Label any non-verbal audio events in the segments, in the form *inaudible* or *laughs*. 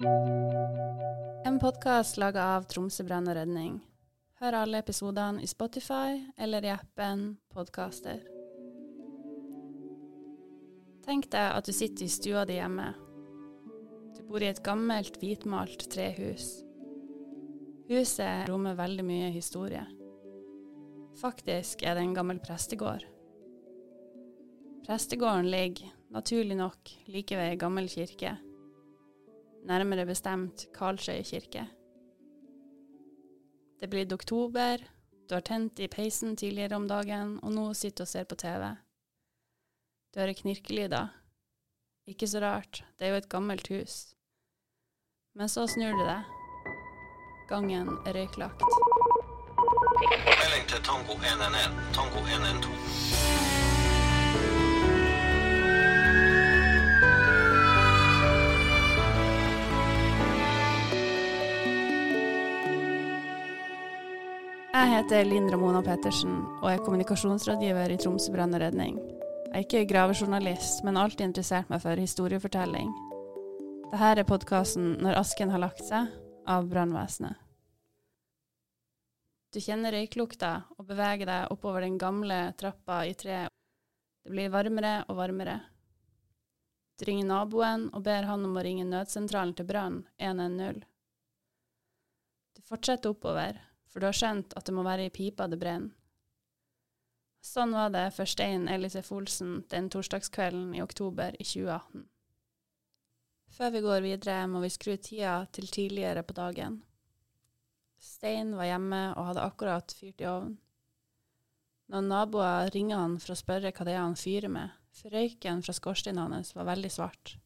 En podkast laga av Tromsø brann og redning. Hør alle episodene i Spotify eller i appen Podkaster. Tenk deg at du sitter i stua di hjemme. Du bor i et gammelt, hvitmalt trehus. Huset rommer veldig mye historie. Faktisk er det en gammel prestegård. Prestegården ligger, naturlig nok, like ved ei gammel kirke. Nærmere bestemt Karlsøy kirke. Det er blitt oktober, du har tent i peisen tidligere om dagen, og nå sitter du og ser på TV. Du hører knirkelyder. Ikke så rart, det er jo et gammelt hus. Men så snur du deg. Gangen er røyklagt. Melding til Tango 111. Tango 112. Jeg heter Linn Ramona Pettersen og er kommunikasjonsrådgiver i Tromsø brann og redning. Jeg er ikke gravejournalist, men alltid interessert meg for historiefortelling. Dette er podkasten 'Når asken har lagt seg' av brannvesenet. Du kjenner røyklukta og beveger deg oppover den gamle trappa i treet. Det blir varmere og varmere. Du ringer naboen og ber han om å ringe nødsentralen til brann 110. Du fortsetter oppover, for du har skjønt at det må være i pipa det brenner. Sånn var det for Stein Elisef Olsen den torsdagskvelden i oktober i 2018. Før vi går videre, må vi skru tida til tidligere på dagen. Stein var hjemme og hadde akkurat fyrt i ovnen. Noen naboer ringer han for å spørre hva det er han fyrer med, for røyken fra skorsteinen hans var veldig svart.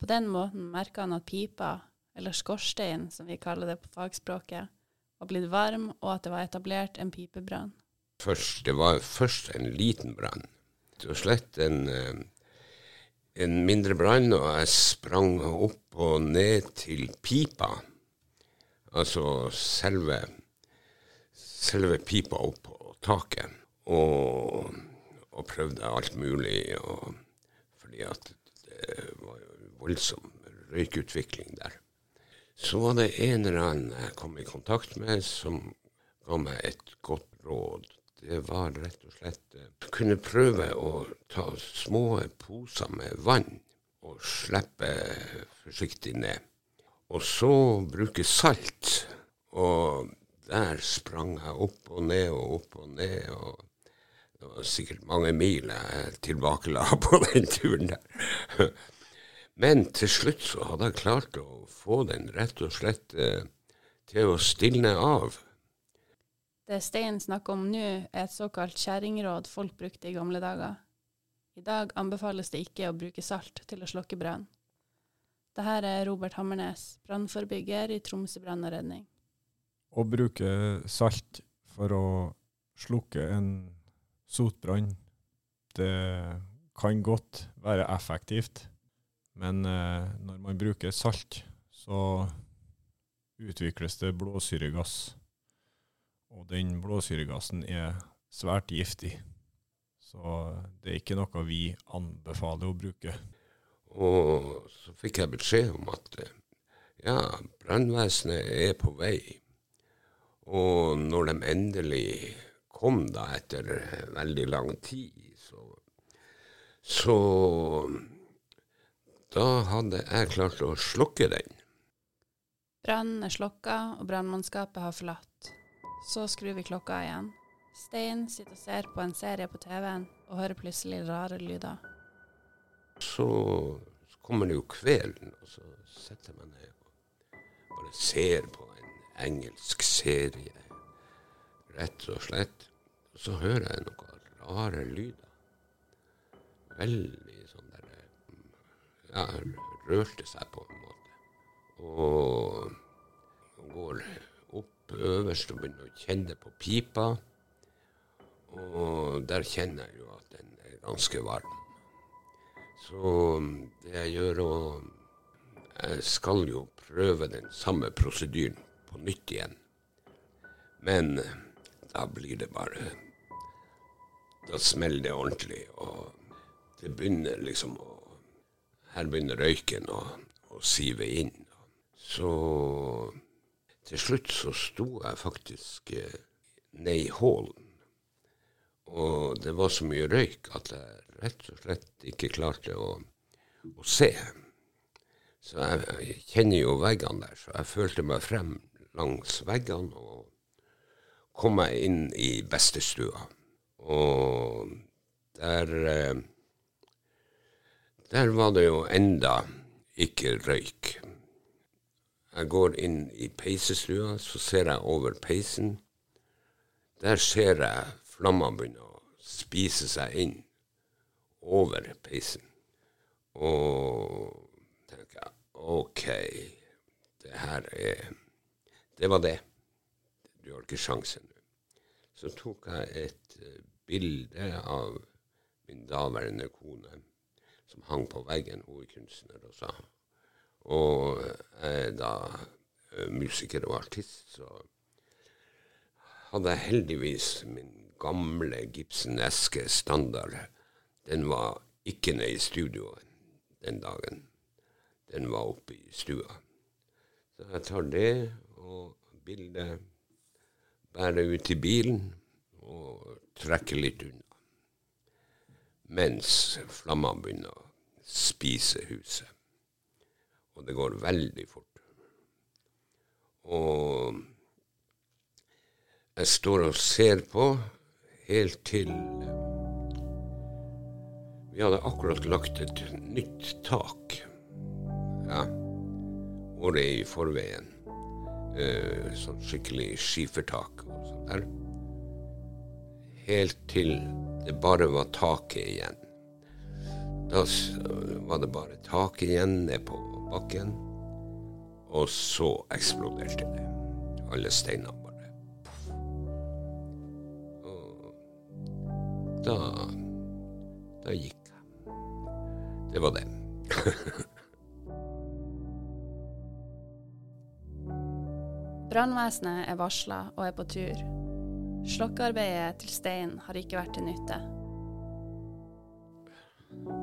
På den måten merka han at pipa, eller skorstein som vi kaller det på fagspråket, var blitt varm, og at det var etablert en pipebrann. Først, det var først en liten brann. Det var slett en, eh, en mindre brann, og jeg sprang opp og ned til pipa. Altså selve, selve pipa opp på taket. Og, og prøvde alt mulig, og, fordi at det var jo voldsom røykutvikling der. Så var det en eller annen jeg kom i kontakt med som ga meg et godt råd. Det var rett og slett å kunne prøve å ta små poser med vann og slippe forsiktig ned. Og så bruke salt. Og der sprang jeg opp og ned og opp og ned. og Det var sikkert mange mil jeg tilbakela *laughs* på den turen der. Men til slutt så hadde jeg klart å få den rett og slett eh, til å stilne av. Det Stein snakker om nå, er et såkalt kjerringråd folk brukte i gamle dager. I dag anbefales det ikke å bruke salt til å slokke brann. Dette er Robert Hammernes, brannforebygger i Tromsø brann og redning. Å bruke salt for å slukke en sotbrann, det kan godt være effektivt. Men eh, når man bruker salt, så utvikles det blåsyregass. Og den blåsyregassen er svært giftig. Så det er ikke noe vi anbefaler å bruke. Og så fikk jeg beskjed om at eh, ja, brannvesenet er på vei. Og når de endelig kom da etter veldig lang tid, så, så da hadde jeg klart å slukke den. Brannen er slokka, og brannmannskapet har forlatt. Så skrur vi klokka igjen. Stein sitter og ser på en serie på TV-en og hører plutselig rare lyder. Så, kommer det jo kvelden, og så setter jeg meg ned og bare ser på en engelsk serie, rett og slett. Og så hører jeg noen rare lyder. Veldig Ja, rørte seg på en måte. Og går opp øverst og begynner å kjenne på pipa. Og der kjenner jeg jo at den er ganske varm. Så det jeg gjør og Jeg skal jo prøve den samme prosedyren på nytt igjen. Men da blir det bare Da smeller det ordentlig, og det begynner liksom å Her begynner røyken å, å sive inn. Så til slutt så sto jeg faktisk eh, ned i hallen. Og det var så mye røyk at jeg rett og slett ikke klarte å, å se. Så jeg, jeg kjenner jo veggene der, så jeg følte meg frem langs veggene og kom meg inn i bestestua. Og der eh, Der var det jo enda ikke røyk. Jeg går inn i peisestua, så ser jeg over peisen. Der ser jeg flammene begynne å spise seg inn over peisen. Og tenker jeg OK, det her er Det var det. Du har ikke sjansen. Så tok jeg et eh, bilde av min daværende kone som hang på veggen. Hun er kunstner også. Og jeg er da eh, musiker og artist, så hadde jeg heldigvis min gamle Gibson Eske standard. Den var ikke nede i studioet den dagen. Den var oppe i stua. Så jeg tar det og bildet, bærer ut i bilen og trekker litt unna. Mens flammene begynner å spise huset. Og det går veldig fort. Og jeg står og ser på helt til Vi hadde akkurat lagt et nytt tak. Ja. Året i forveien. Eh, sånn skikkelig skifertak og sånt der. Helt til det bare var taket igjen. Da var det bare taket igjen ned på bakken. Og så eksploderte det. Alle steinene bare. Og da Da gikk jeg. Det var det. Brannvesenet er varsla og er på tur. Slokkearbeidet til Stein har ikke vært til nytte.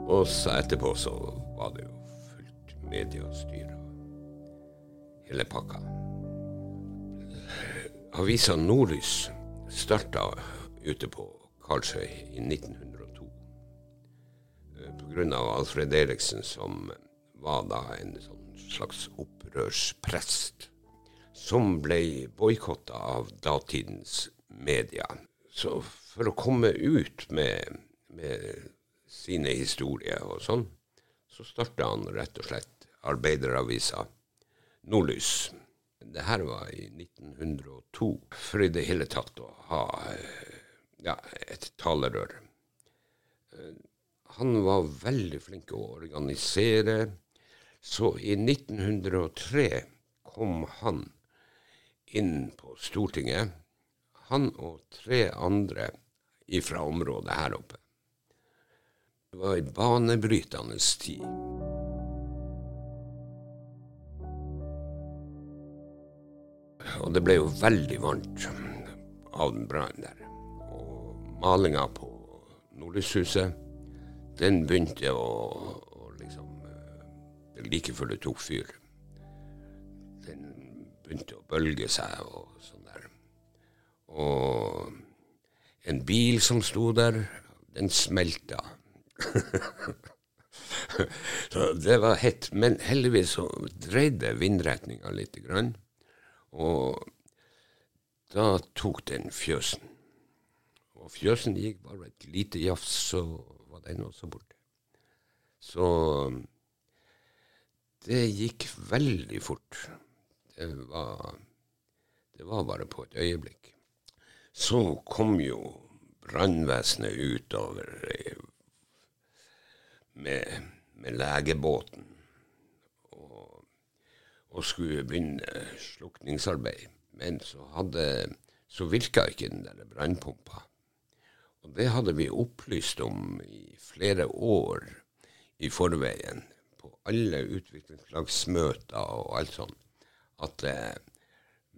Og så etterpå så var det jo fullt mediestyr og hele pakka. Avisa Nordlys starta ute på Karlsøy i 1902. pga. På grunn av Alfred Eriksen, som var da en sånn slags opprørsprest. Som ble boikotta av datidens media. Så for å komme ut med, med sine historier og sånn, så starta han rett og slett arbeideravisa Nordlys. Det her var i 1902, for i det hele tatt å ha eh, ja, et talerør. Eh, Han var veldig flink å organisere, så i 1903 kom han inn på Stortinget, han og tre andre ifra området her oppe. Det var ei banebrytende tid. Og det ble jo veldig varmt av den brannen der. Og malinga på Nordlyshuset, den begynte å, å liksom Det Like før det tok fyr. Den begynte å bølge seg og sånn. Og en bil som sto der, den smelta. *laughs* så det var hett. Men heldigvis så dreide vindretninga lite grann. Og da tok den fjøsen. Og fjøsen gikk bare et lite jafs, så var den også borte. Så det gikk veldig fort. Det var, det var bare på et øyeblikk. Så kom jo brannvesenet utover eh, med, med legebåten og, og skulle begynne slukningsarbeid. Men så, hadde, så virka ikke den der brannpumpa. Og det hadde vi opplyst om i flere år i forveien, på alle utviklingslagsmøter og alt sånt, at eh,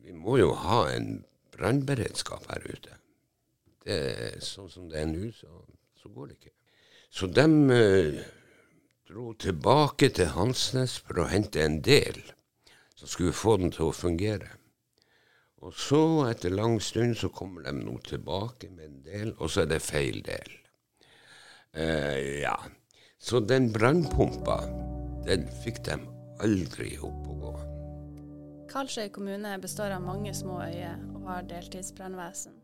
vi må jo ha en brannberedskap her ute. Det er sånn som det er nå, så, så går det ikke. Så de eh, dro tilbake til Hansnes for å hente en del Så skulle få den til å fungere. Og så, etter lang stund, så kommer de nå tilbake med en del, og så er det feil del. Eh, ja. Så den brannpumpa, den fikk de aldri opp å gå. Karlsøy kommune består av mange små øyer og har deltidsbrannvesen.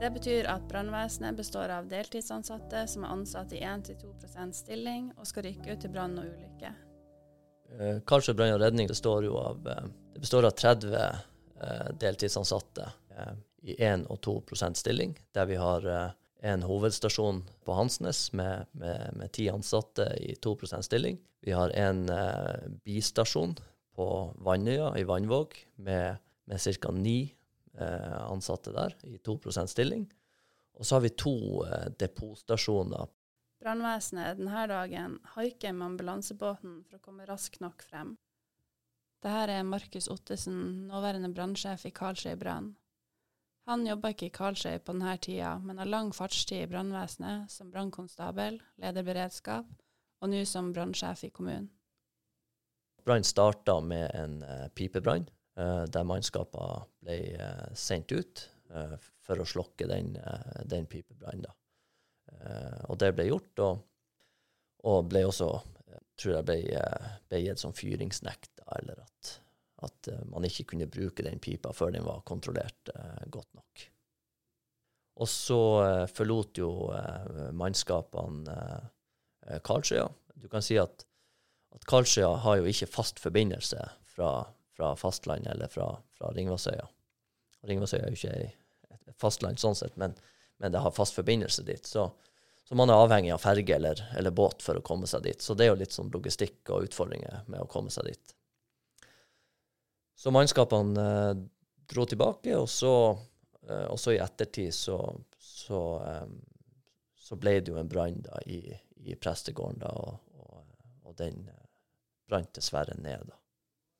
Det betyr at brannvesenet består av deltidsansatte som er ansatt i 1-2 stilling og skal rykke ut til brann og ulykke. Eh, Karlsøy brann og redning består av, eh, består av 30 eh, deltidsansatte i 1 og 2 stilling, der vi har en hovedstasjon på Hansnes med, med, med 10 ansatte i 2 stilling. Vi har en bistasjon på Vannøya i Vannvåg med, med ca. 9 eh, ansatte der i 2% stilling. Og så har vi to eh, depotstasjoner Brannvesenet denne dagen haiker med ambulansebåten for å komme raskt nok frem. Dette er Markus Ottesen, nåværende brannsjef i Karlsøy brann. Han jobber ikke i Karlsøy på denne tida, men har lang fartstid i brannvesenet som brannkonstabel, leder beredskap, og nå som brannsjef i kommunen. Brann starta med en eh, pipebrann, eh, der mannskapene ble eh, sendt ut eh, for å slokke den, eh, den pipebrannen. Eh, og det ble gjort, og, og ble også eh, tror jeg ble, eh, ble gitt som fyringsnekt, eller at, at eh, man ikke kunne bruke den pipa før den var kontrollert eh, godt nok. Og så eh, forlot jo eh, mannskapene eh, eh, Karlsøya. Du kan si at, at Karlsøya har jo ikke fast forbindelse fra, fra fastlandet eller fra, fra Ringvassøya. Ringvassøya er jo ikke et fastland sånn sett, men, men det har fast forbindelse dit. Så, så man er avhengig av ferge eller, eller båt for å komme seg dit. Så det er jo litt sånn logistikk og utfordringer med å komme seg dit. Så mannskapene eh, dro tilbake, og så, eh, også i ettertid så, så, eh, så ble det jo en brann i, i prestegården, da, og, og, og den eh, brant dessverre ned. da.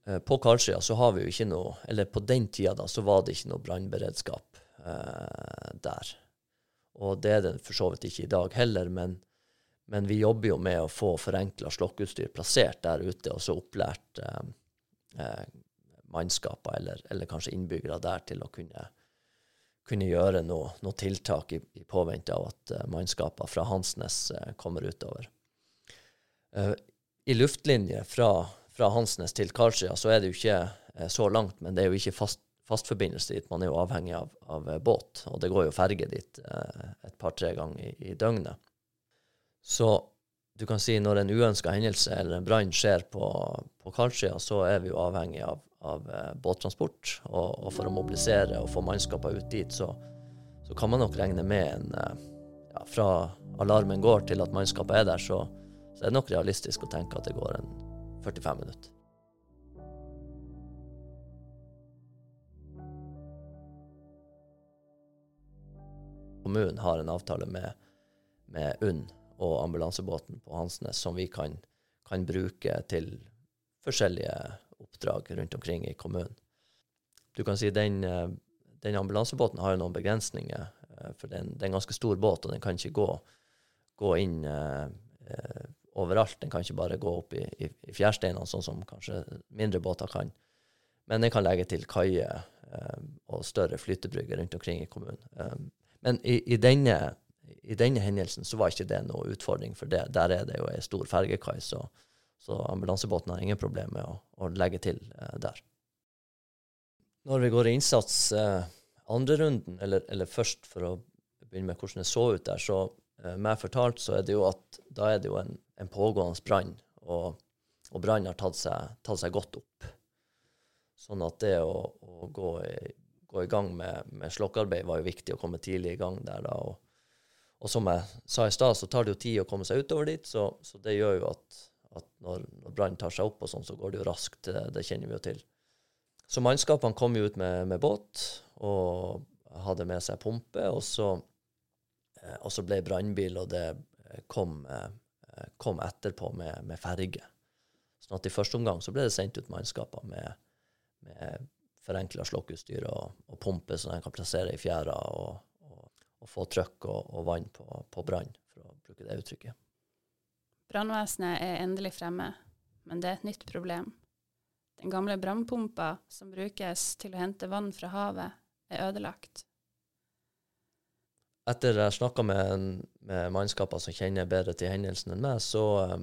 Eh, På Karlsøya så har vi jo ikke noe, eller på den tida da, så var det ikke noe brannberedskap eh, der. Og det er det for så vidt ikke i dag heller, men, men vi jobber jo med å få forenkla slokkeutstyr plassert der ute, og så opplært eh, eh, mannskaper eller, eller kanskje innbyggere der til å kunne, kunne gjøre noe, noe tiltak i, i påvente av at eh, mannskaper fra Hansnes eh, kommer utover. Eh, I luftlinje fra, fra Hansnes til Karlsøya så er det jo ikke eh, så langt, men det er jo ikke fast, fastforbindelse dit. Man er jo avhengig av, av eh, båt, og det går jo ferge dit eh, et par-tre ganger i, i døgnet. Så du kan si når en uønska hendelse eller en brann skjer på, på Karlsøya, så er vi jo avhengig av, av båttransport. Og, og for å mobilisere og få mannskaper ut dit, så, så kan man nok regne med en ja, Fra alarmen går til at mannskapet er der, så, så er det nok realistisk å tenke at det går en 45 minutter. Kommunen har en avtale med, med UNN og ambulansebåten på Hansnes som vi kan, kan bruke til forskjellige oppdrag rundt omkring i kommunen. Du kan si den, eh, den ambulansebåten har jo noen begrensninger, eh, for det er en, ganske stor båt, og den kan ikke gå, gå inn eh, eh, overalt. Den kan ikke bare gå opp i, i, i fjærsteinene, sånn som kanskje mindre båter kan. Men den kan legge til kaier eh, og større flytebrygger rundt omkring i kommunen. Eh, men i, i, denne, i denne hendelsen så var ikke det noe utfordring, for det. der er det jo ei stor fergekai, så, så ambulansebåten har ingen problem med å, å legge til eh, der. Når vi går i innsats eh, andre runden, eller, eller først for å begynne med hvordan det så ut der, så meg fortalt så er det jo at da er det jo en, en pågående brann, og, og brannen har tatt seg, tatt seg godt opp. Sånn at det å, å gå, i, gå i gang med, med slokkearbeid var jo viktig å komme tidlig i gang der. da, og, og som jeg sa i stad, så tar det jo tid å komme seg utover dit, så, så det gjør jo at, at når, når brannen tar seg opp, og sånn, så går det jo raskt. Det, det kjenner vi jo til. Så mannskapene kom jo ut med, med båt og hadde med seg pumpe, og så, eh, og så ble brannbil, og det eh, kom, eh, kom etterpå med, med ferge. Sånn at i første omgang så ble det sendt ut mannskaper med, med forenkla slokkeutstyr og, og pumpe som de kan plassere i fjæra, og, og, og få trøkk og, og vann på, på brann, for å bruke det uttrykket. Brannvesenet er endelig fremme, men det er et nytt problem. Den gamle brannpumpa som brukes til å hente vann fra havet, er ødelagt. Etter jeg snakka med, med mannskaper som kjenner bedre til hendelsen enn meg, så, eh,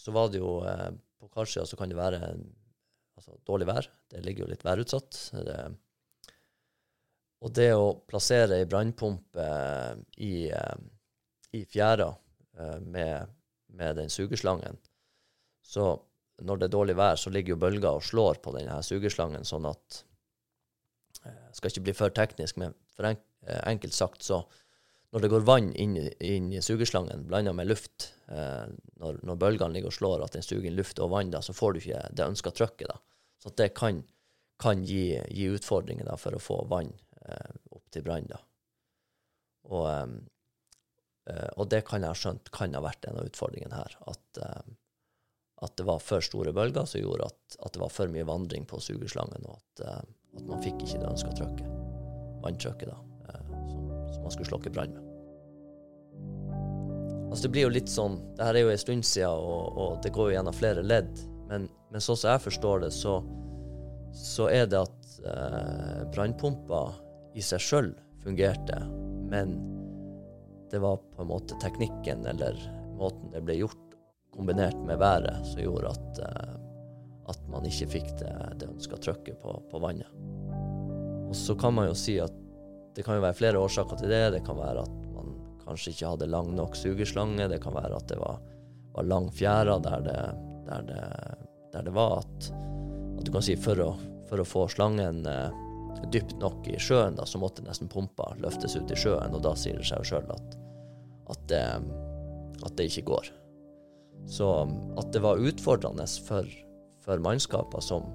så var det jo eh, På Karsia så kan det være altså, dårlig vær. Det ligger jo litt værutsatt. Det, og det å plassere ei brannpumpe i, eh, i fjæra eh, med, med den sugeslangen Så når det er dårlig vær, så ligger jo bølger og slår på denne sugeslangen, sånn at eh, Skal ikke bli for teknisk, men for en, eh, enkelt sagt så når det går vann inn, inn i sugeslangen blanda med luft, eh, når, når bølgene ligger og slår at den suger inn luft og vann, da, så får du ikke det ønska trykket. da. Så det kan, kan gi, gi utfordringer da, for å få vann eh, opp til brann. Og, eh, og det kan jeg ha skjønt kan ha vært en av utfordringene her. At, em, at det var for store bølger som gjorde at, at det var for mye vandring på sugeslangen, og at, em, at man fikk ikke det ønska trykket. Vanntrykket, da. Som man skulle slokke brann med. Altså Det blir jo litt sånn Det her er jo en stund siden, og, og det går jo gjennom flere ledd. Men, men sånn som jeg forstår det, så, så er det at eh, brannpumpa i seg sjøl fungerte, men det var på en måte teknikken eller måten det ble gjort, kombinert med været, som gjorde at, eh, at man ikke fikk det, det ønska trykket på, på vannet. Og så kan man jo si at det kan jo være flere årsaker til det. Det kan være at man kanskje ikke hadde lang nok sugeslange. Det kan være at det var, var lang fjæra der det, der det, der det var. At, at du kan si for å, for å få slangen eh, dypt nok i sjøen, da, så måtte nesten pumpa løftes ut i sjøen. Og da sier det seg jo sjøl at, at, det, at det ikke går. Så at det var utfordrende for, for mannskaper som,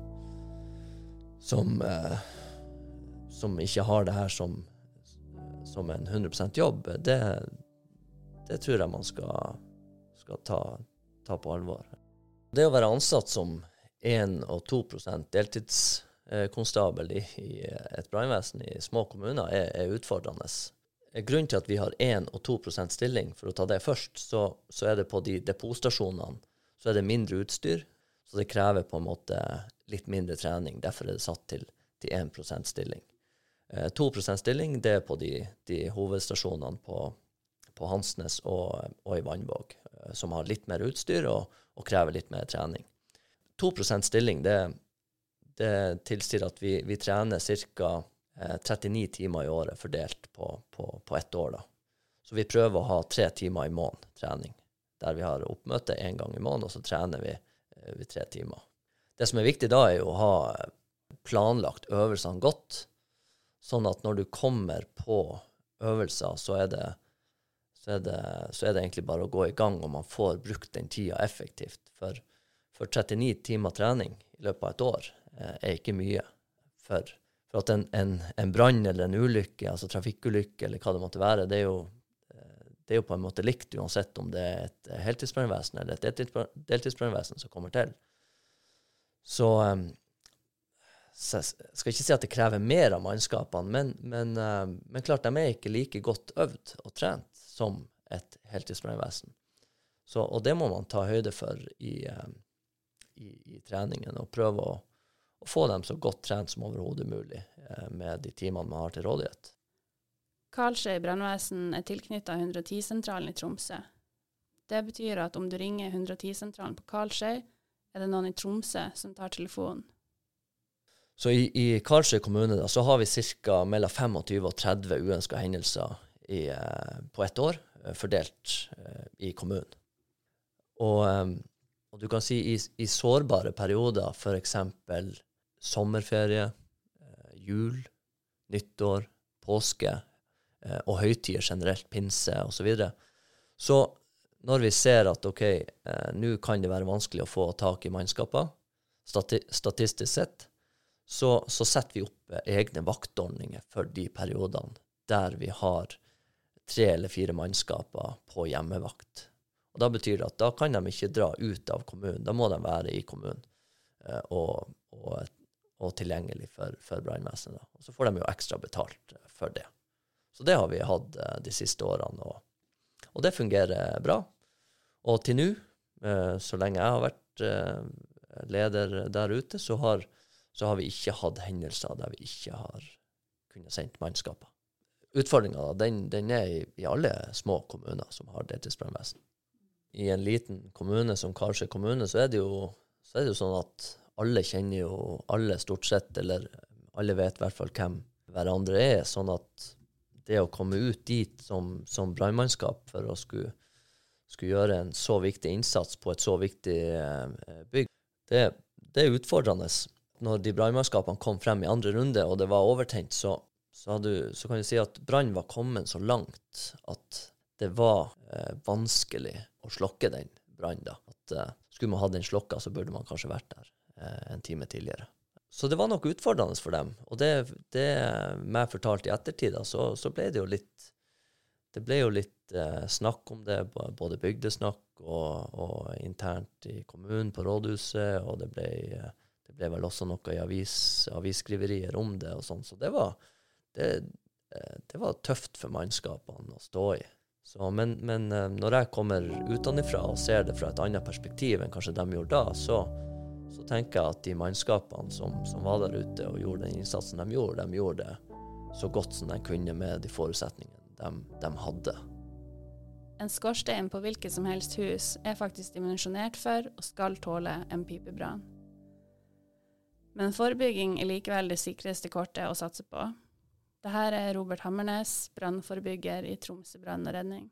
som eh, som ikke har det her som, som en 100% jobb, det, det tror jeg man skal, skal ta, ta på alvor. Det å være ansatt som 1 og 2% deltidskonstabel i, i et brannvesen i små kommuner er, er utfordrende. Grunnen til at vi har 1 og 2% stilling, for å ta det først, så, så er det på de depotstasjonene så er det mindre utstyr, så det krever på en måte litt mindre trening. Derfor er det satt til, til 1% stilling. Eh, 2% stilling det er på de, de hovedstasjonene på, på Hansnes og, og i Vannvåg, eh, som har litt mer utstyr og, og krever litt mer trening. 2% stilling det, det tilsier at vi, vi trener ca. Eh, 39 timer i året fordelt på, på, på ett år. da. Så vi prøver å ha tre timer i måneden trening, der vi har oppmøte én gang i måneden, og så trener vi, eh, vi tre timer. Det som er viktig da, er jo å ha planlagt øvelsene godt, sånn at når du kommer på øvelser, så er det, så er det, så er det egentlig bare å gå i gang, og man får brukt den tida effektivt. For, for 39 timer trening i løpet av et år eh, er ikke mye. For, for at en, en, en brann eller en ulykke, altså trafikkulykke eller hva det måtte være, det er jo, eh, det er jo på en måte likt uansett om det er et heltidsbrannvesen eller et deltidsbrann- deltidsbrannvesen som kommer til. Så jeg skal ikke si at det krever mer av mannskapene, men, men, eh, men klart de er ikke like godt øvd og trent som et heltidsbrannvesen. Og det må man ta høyde for i, eh, i, i treningen, og prøve å, å få dem så godt trent som overhodet mulig eh, med de timene man har til rådighet. Karlsøy brannvesen er tilknytta 110-sentralen i Tromsø. Det betyr at om du ringer 110-sentralen på Karlsøy, er det noen i Tromsø som tar telefonen. Så i, i Karlsøy kommune da, så har vi ca. mellom 25 og 30 uønska hendelser i, eh, på ett år, eh, fordelt eh, i kommunen. Og, og du kan si i, i sårbare perioder, f.eks. sommerferie, jul, nyttår, påske og høytider generelt, pinse osv., så, videre, så når vi ser at OK, nå kan det være vanskelig å få tak i mannskaper, stati statistisk sett, så, så setter vi opp eh, egne vaktordninger for de periodene der vi har tre eller fire mannskaper på hjemmevakt. Og Da betyr det at da kan de ikke dra ut av kommunen, da må de være i kommunen eh, og, og, og tilgjengelig for, for brannvesenet. Så får de jo ekstra betalt for det. Så det har vi hatt eh, de siste årene, og, og det fungerer bra. Og til nå, så lenge jeg har vært leder der ute, så har, så har vi ikke hatt hendelser der vi ikke har kunnet sendt mannskaper. Utfordringa den, den er i, i, alle små kommuner som har deltidsbrannvesen. I en liten kommune som Karlsøy kommune, så er, jo, så er det jo sånn at alle kjenner jo alle stort sett, eller alle vet i hvert fall hvem hverandre er. Sånn at det å komme ut dit som, som brannmannskap for å skulle, skulle, gjøre en så viktig innsats på et så viktig eh, bygg, det, det, er utfordrende. Når de brannmannskapene kom frem i andre runde, og det var overtent, så, så, du, så kan du si at brann var kommet så langt at det var eh, vanskelig å slokke den brannen. Eh, skulle man hatt den slokka, så burde man kanskje vært der eh, en time tidligere. Så det var nok utfordrende for dem. Og det, det meg fortalte i ettertid, da, så, så, ble det jo litt Det ble jo litt eh, snakk om det, både bygdesnakk og, og, internt i kommunen, på rådhuset, og det ble, det ble vel også noe i avis, avisskriverier om det og sånn. Så det var, det, eh, det var tøft for mannskapene å stå i. Så, men, men eh, når jeg kommer utenfra og ser det fra et annet perspektiv enn kanskje de gjorde da, så, så tenker jeg at de mannskapene som, som, var der ute og gjorde den innsatsen de gjorde, de gjorde det så godt som de kunne med de forutsetningene de, de hadde. En skorstein på hvilket som helst hus er faktisk dimensjonert for og skal tåle en pipebrann. Men forebygging er likevel det sikreste kortet å satse på. Dette er Robert Hammernes, brannforebygger i Tromsø brann og redning.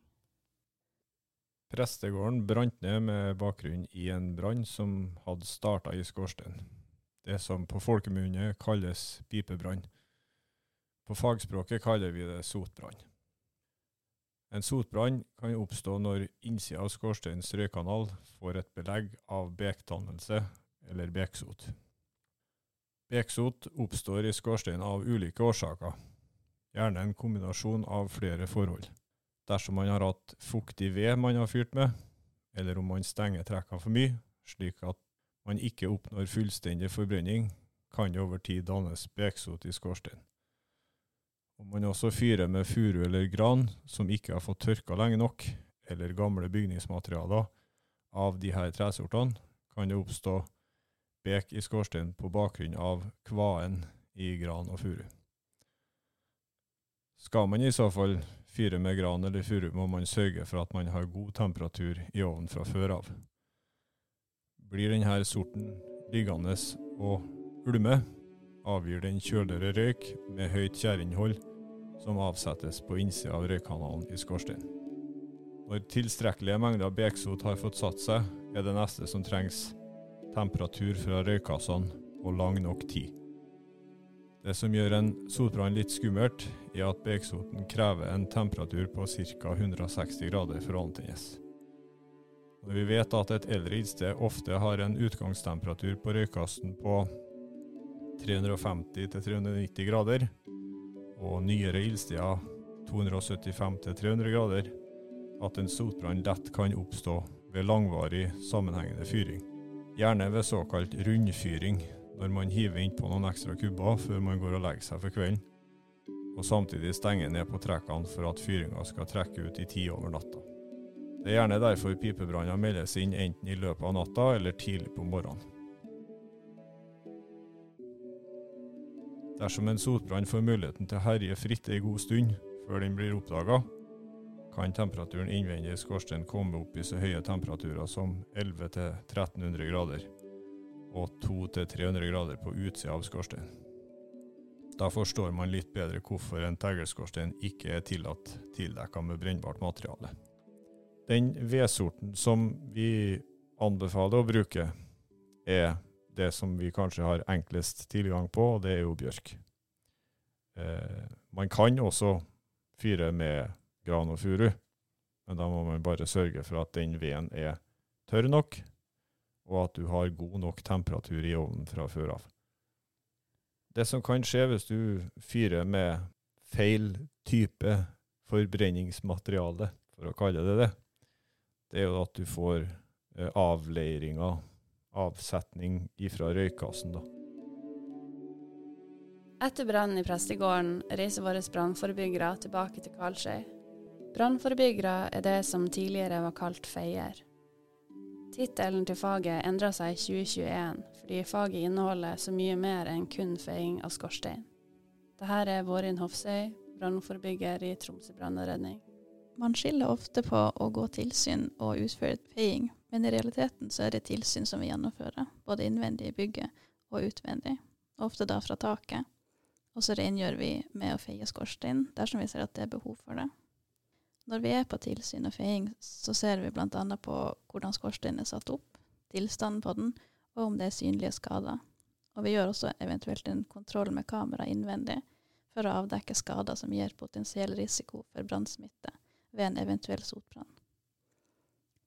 Prestegården brant ned med bakgrunn i en brann som hadde starta i skorsteinen. Det som på folkemunne kalles pipebrann. På fagspråket kaller vi det sotbrann. En sotbrann kan oppstå når innsida av skorsteinens røykanal får et belegg av bekdannelse eller beksot. Beksot oppstår i skorsteinen av ulike årsaker, gjerne en kombinasjon av flere forhold dersom man har hatt fuktig ved man har fyrt med, eller om man stenger trekkene for mye, slik at man ikke oppnår fullstendig forbrenning, kan det over tid dannes beksot i skorsteinen. Om man også fyrer med furu eller gran som ikke har fått tørka lenge nok, eller gamle bygningsmaterialer av disse tresortene, kan det oppstå bek i skorsteinen på bakgrunn av kvaen i gran og furu. Skal man i så fall fyre med gran eller furu, må man sørge for at man har god temperatur i ovnen fra før av. Blir denne sorten liggende og ulme, avgir den kjøligere røyk med høyt tjæreinnhold, som avsettes på innsida av røykkanalen i skorsteinen. Når tilstrekkelige mengder beksot har fått satt seg, er det neste som trengs temperatur fra røykassene og lang nok tid. Det som gjør en sotbrann litt skummelt, er at beksoten krever en temperatur på ca. 160 grader for å antennes. Når vi vet at et eldre ildsted ofte har en utgangstemperatur på røykasten på 350-390 grader, og nyere ildsteder 275-300 grader, at en sotbrann lett kan oppstå ved langvarig sammenhengende fyring. Gjerne ved såkalt rundfyring, når man hiver innpå noen ekstra kubber før man går og legger seg for kvelden, og samtidig stenger ned på trekkene for at fyringa skal trekke ut i tid over natta. Det er gjerne derfor pipebranner meldes inn enten i løpet av natta eller tidlig på morgenen. Dersom en sotbrann får muligheten til å herje fritt ei god stund før den blir oppdaga, kan temperaturen innvendig i skorsteinen komme opp i så høye temperaturer som 1100-1300 grader og 200-300 grader på utsida av skorsteinen. Da forstår man litt bedre hvorfor en teglskorstein ikke er tillatt tildekka med brennbart materiale. Den vedsorten som vi anbefaler å bruke, er det som vi kanskje har enklest tilgang på, og det er jo bjørk. Eh, man kan også fyre med gran og furu, men da må man bare sørge for at den veden er tørr nok, og at du har god nok temperatur i ovnen fra før av. Det som kan skje hvis du fyrer med feil type forbrenningsmateriale, for å kalle det det, det er jo at du får eh, avleiringer, avsetning ifra røykassen, da. Etter brannen i prestegården reiser våre brannforebyggere tilbake til Karlsøy. Brannforebyggere er det som tidligere var kalt feier. Tittelen til faget endra seg i 2021 fordi faget inneholder så mye mer enn kun feiing av skorstein. Dette er Vårin Hofsøy, brannforebygger i Tromsø brann og redning. Man skiller ofte på å gå tilsyn og utføre feiing, men i realiteten så er det tilsyn som vi gjennomfører, både innvendig i bygget og utvendig, ofte da fra taket. Og så rengjør vi med å feie skorstein dersom vi ser at det er behov for det. Når vi er på tilsyn og feiing, så ser vi bl.a. på hvordan skorsteinen er satt opp, tilstanden på den, og om det er synlige skader. Og vi gjør også eventuelt en kontroll med kamera innvendig for å avdekke skader som gir potensiell risiko for brannsmitte ved en eventuell sotbrann.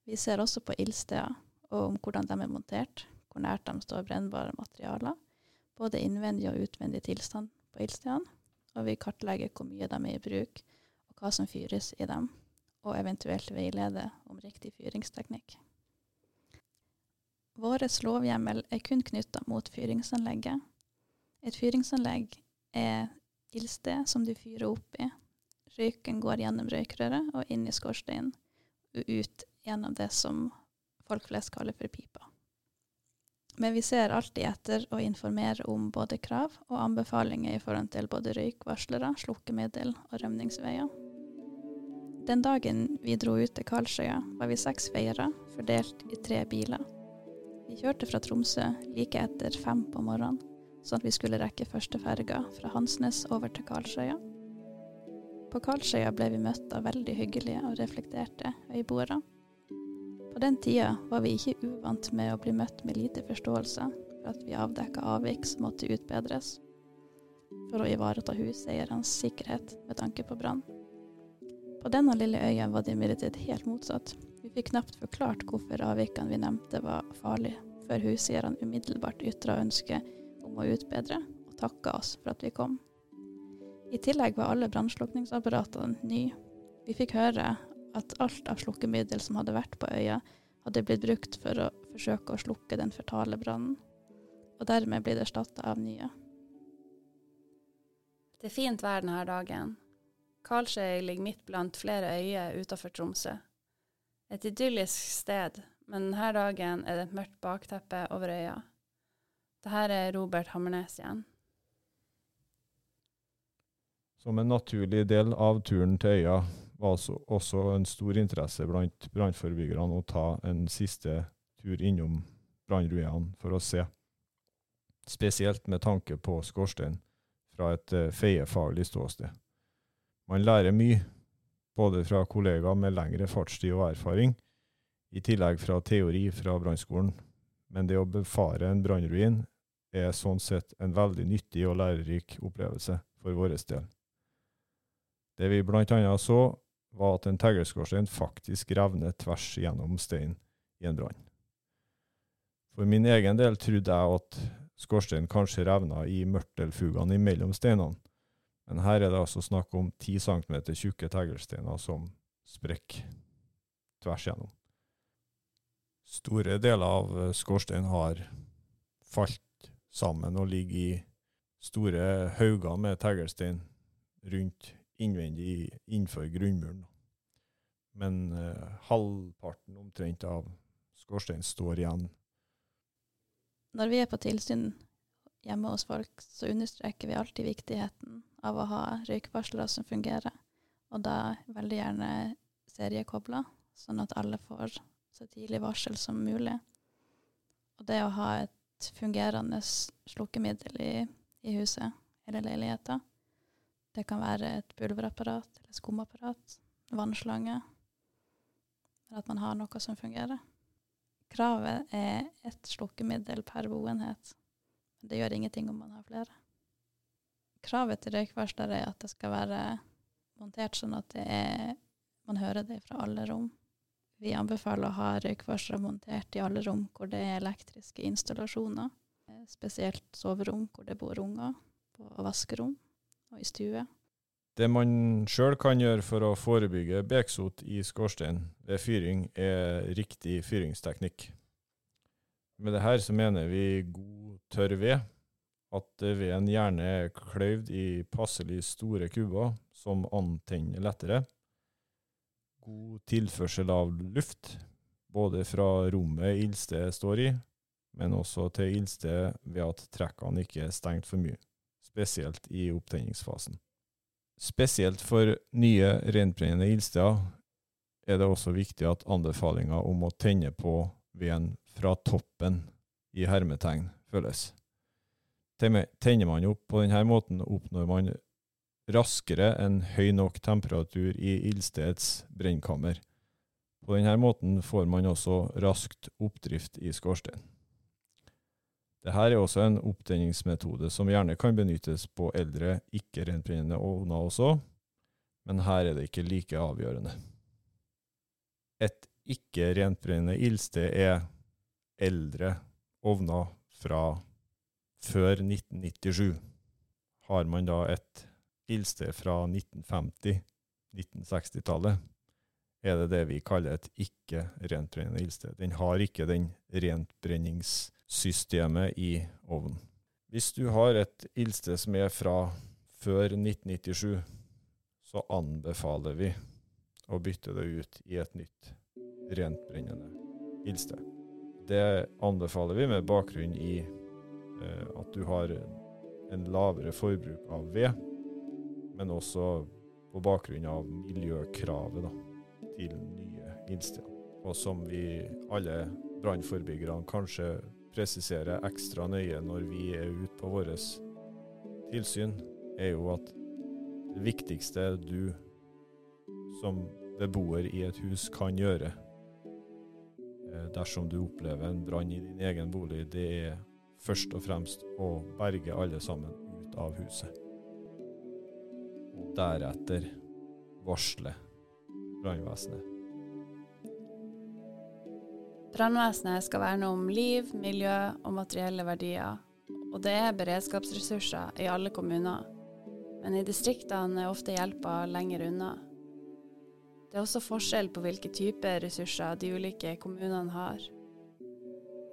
Vi ser også på ildsteder og om hvordan de er montert, hvor nært de står brennbare materialer, både innvendig og utvendig tilstand på ildstedene, og vi kartlegger hvor mye de er i bruk, hva som fyres i dem, og eventuelt veilede om riktig fyringsteknikk. Vår lovhjemmel er kun knytta mot fyringsanlegget. Et fyringsanlegg er ildsted som du fyrer opp i. Røyken går gjennom røykrøret og inn i skorsteinen, og ut gjennom det som folk flest kaller for pipa. Men vi ser alltid etter å informere om både krav og anbefalinger i forhold til både røykvarslere, slukkemiddel og rømningsveier. Den dagen vi dro ut til Karlsøya, var vi seks feiere, fordelt i tre biler. Vi kjørte fra Tromsø like etter fem på morgenen, sånn at vi skulle rekke første ferga fra Hansnes over til Karlsøya. På Karlsøya ble vi møtt av veldig hyggelige og reflekterte øyboere. På den tida var vi ikke uvant med å bli møtt med lite forståelse for at vi avdekka avvik som måtte utbedres, for å ivareta huseierens sikkerhet med tanke på brann. På denne lille øya var det imidlertid helt motsatt. Vi fikk knapt forklart hvorfor avvikene vi nevnte var farlige, før huseierne umiddelbart ytra ønske om å utbedre, og takka oss for at vi kom. I tillegg var alle brannslukningsapparatene nye. Vi fikk høre at alt av slukkemiddel som hadde vært på øya, hadde blitt brukt for å forsøke å slukke den fatale brannen, og dermed blitt erstatta av nye. Det er fint vær denne dagen. Karlsøy ligger midt blant flere øyer utenfor Tromsø. Et idyllisk sted, men denne dagen er det et mørkt bakteppe over øya. Dette er Robert Hammernes igjen. Som en naturlig del av turen til øya var det også en stor interesse blant brannforebyggerne å ta en siste tur innom brannruinene for å se, spesielt med tanke på skorstein fra et uh, feiefaglig ståsted. Man lærer mye, både fra kollegaer med lengre fartstid og erfaring, i tillegg fra teori fra brannskolen, men det å befare en brannruin er sånn sett en veldig nyttig og lærerik opplevelse for vår del. Det vi annet så, var at en teglskorstein faktisk revner tvers gjennom steinen i en brann. For min egen del trodde jeg at skorsteinen kanskje revna i mørtelfugene imellom steinene, men her er det altså snakk om 10 cm tjukke teglsteiner som sprekker tvers gjennom. Store deler av skorsteinen har falt sammen og ligger i store hauger med teglstein rundt innvendig innenfor grunnmuren. Men eh, halvparten omtrent av skorsteinen står igjen. Når vi er på tilsyn hjemme hos folk, så understreker vi alltid viktigheten av å ha røykvarslere som fungerer, og da veldig gjerne seriekobla, sånn at alle får så tidlig varsel som mulig. Og det å ha et fungerende slukkemiddel i, i huset eller leiligheten, det kan være et pulverapparat eller skumapparat, vannslange. Eller at man har noe som fungerer. Kravet er ett slukkemiddel per boenhet. Det gjør ingenting om man har flere. Kravet til røykvarsler er at det skal være montert sånn at er, man hører det fra alle rom. Vi anbefaler å ha røykvarslere montert i alle rom hvor det er elektriske installasjoner. Spesielt soverom hvor det bor unger, på vaskerom og i stue. Det man sjøl kan gjøre for å forebygge beksot i skorstein ved fyring, er riktig fyringsteknikk. Med det her så mener vi god tørr ved, at veden gjerne er kløyvd i passelig store kubber som antenner lettere. God tilførsel av luft, både fra rommet ildstedet står i, men også til ildstedet ved at trekkene ikke er stengt for mye, spesielt i opptenningsfasen. Spesielt for nye renbrennende ildsteder er det også viktig at anbefalinga om å tenne på veden fra toppen i hermetegn føles. Tenner man opp på denne måten, oppnår man raskere en høy nok temperatur i ildstedets brennkammer. På denne måten får man også raskt oppdrift i skorsteinen. Dette er også en opptenningsmetode som gjerne kan benyttes på eldre, ikke-rentbrennende ovner også, men her er det ikke like avgjørende. Et ikke-rentbrennende ildsted er eldre ovner fra før 1997. Har man da et ildsted fra 1950-1960-tallet, er det det vi kaller et ikke-rentbrennende ildsted. Den har ikke den rentbrenningssystemet i ovnen. Hvis du har et ildsted som er fra før 1997, så anbefaler vi å bytte det ut i et nytt rentbrennende ildsted. Det anbefaler vi med bakgrunn i eh, at du har en lavere forbruk av ved, men også på bakgrunn av miljøkravet da, til nye ildsteder. Og som vi alle brannforebyggerne kanskje presiserer ekstra nøye når vi er ute på vårt tilsyn, er jo at det viktigste du som beboer i et hus kan gjøre dersom du opplever en brann i din egen bolig, det er først og fremst å berge alle sammen ut av huset. Og deretter varsle brannvesenet. Brannvesenet skal verne om liv, miljø og materielle verdier, og det er beredskapsressurser i alle kommuner. Men i distriktene er ofte hjelpa lenger unna. Det er også forskjell på hvilke typer ressurser de ulike kommunene har.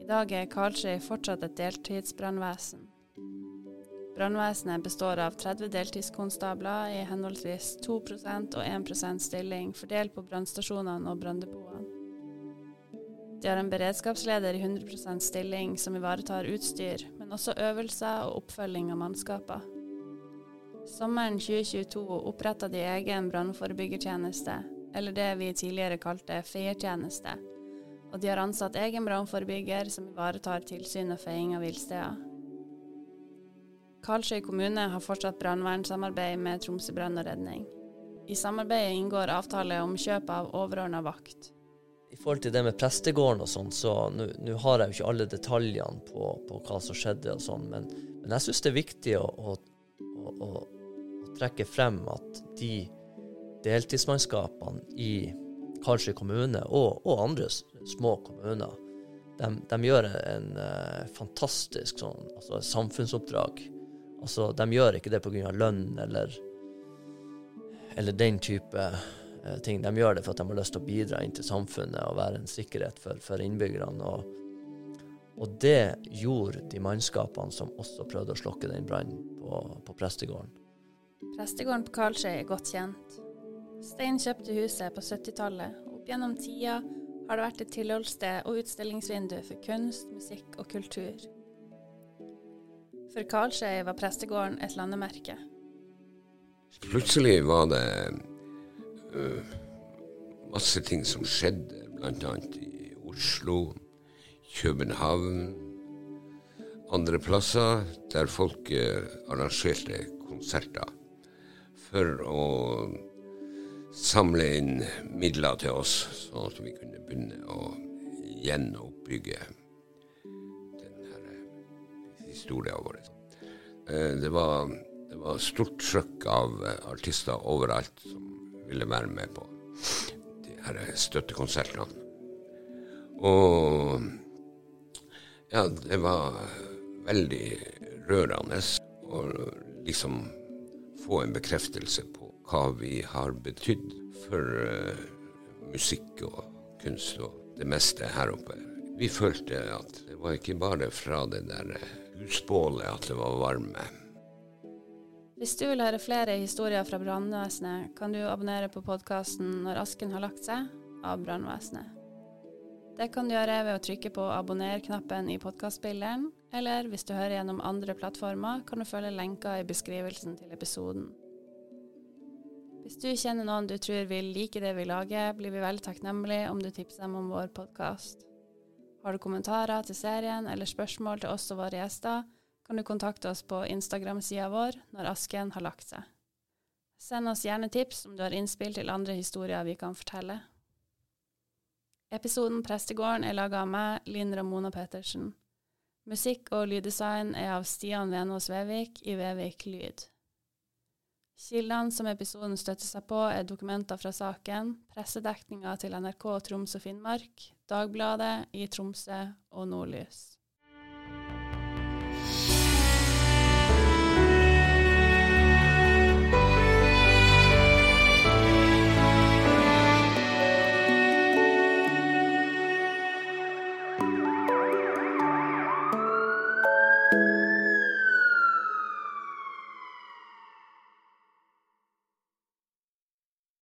I dag er Karlsøy fortsatt et deltidsbrannvesen. Brannvesenet består av 30 deltidskonstabler i henholdsvis 2% og 1% stilling, fordelt på brannstasjonene og branndepotene. De har en beredskapsleder i 100% stilling som ivaretar utstyr, men også øvelser og oppfølging av mannskaper. Sommeren 2022 oppretta de egen brannforebyggertjeneste, eller det vi tidligere kalte feiertjeneste, og de har ansatt egen brannforebygger som ivaretar tilsyn og feiing av villsteder. Karlsøy kommune har fortsatt brannvernsamarbeid med Tromsø brann og redning. I samarbeidet inngår avtale om kjøp av overordna vakt. I forhold til det med prestegården og sånn, så nå har jeg jo ikke alle detaljene på, på hva som skjedde og sånn, men, men jeg syns det er viktig å, å, å, å trekke frem at de deltidsmannskapene i Karlsøy kommune og, og andre små kommuner, de, de gjør en eh, fantastisk sånn, altså samfunnsoppdrag. Altså, de gjør ikke det pga. lønn eller, eller den type eh, ting. De gjør det for at de har lyst til å bidra inn til samfunnet og være en sikkerhet for, for innbyggerne. Og, og det gjorde de mannskapene som også prøvde å slokke den brannen på, på prestegården. Prestegården på Karlsøy er godt kjent. Stein kjøpte huset på 70-tallet, og opp gjennom tida har det vært et tilholdssted og utstillingsvindu for kunst, musikk og kultur. For Karlsøy var prestegården et landemerke. Plutselig var det uh, masse ting som skjedde, annet i Oslo, København, andre plasser der folk øh, arrangerte konserter for å samle inn midler til oss, sånn at vi kunne begynne å gjenoppbygge denne øh, historien vår. Eh, Det var, det var stort trøkk av eh, artister overalt som ville være med på de her støttekonsertene. Og ja, det var veldig rørende å liksom få en bekreftelse på hva vi har betydd for uh, musikk og kunst og det meste her oppe. Vi følte at det var ikke bare fra det der eh, husbålet at det var varme. Hvis du vil høre flere historier fra brannvesenet, kan du abonnere på podkasten 'Når asken har lagt seg' av brannvesenet. Det kan du gjøre ved å trykke på abonner-knappen i podkastspilleren, eller hvis du hører gjennom andre plattformer, kan du følge lenka i beskrivelsen til episoden. Hvis du kjenner noen du tror vil like det vi lager, blir vi veldig takknemlige om du tipser dem om vår podkast. Har du kommentarer til serien eller spørsmål til oss og våre gjester, kan du kontakte oss på Instagram-sida vår når asken har lagt seg. Send oss gjerne tips om du har innspill til andre historier vi kan fortelle. Episoden Prestegården er laga av meg, Linn Ramona Pettersen. Musikk og lyddesign er av Stian Venås Vevik i Vevik Lyd. Kildene som episoden støtter seg på, er dokumenter fra saken, pressedekninga til NRK Troms og Finnmark, Dagbladet i Tromsø og Nordlys.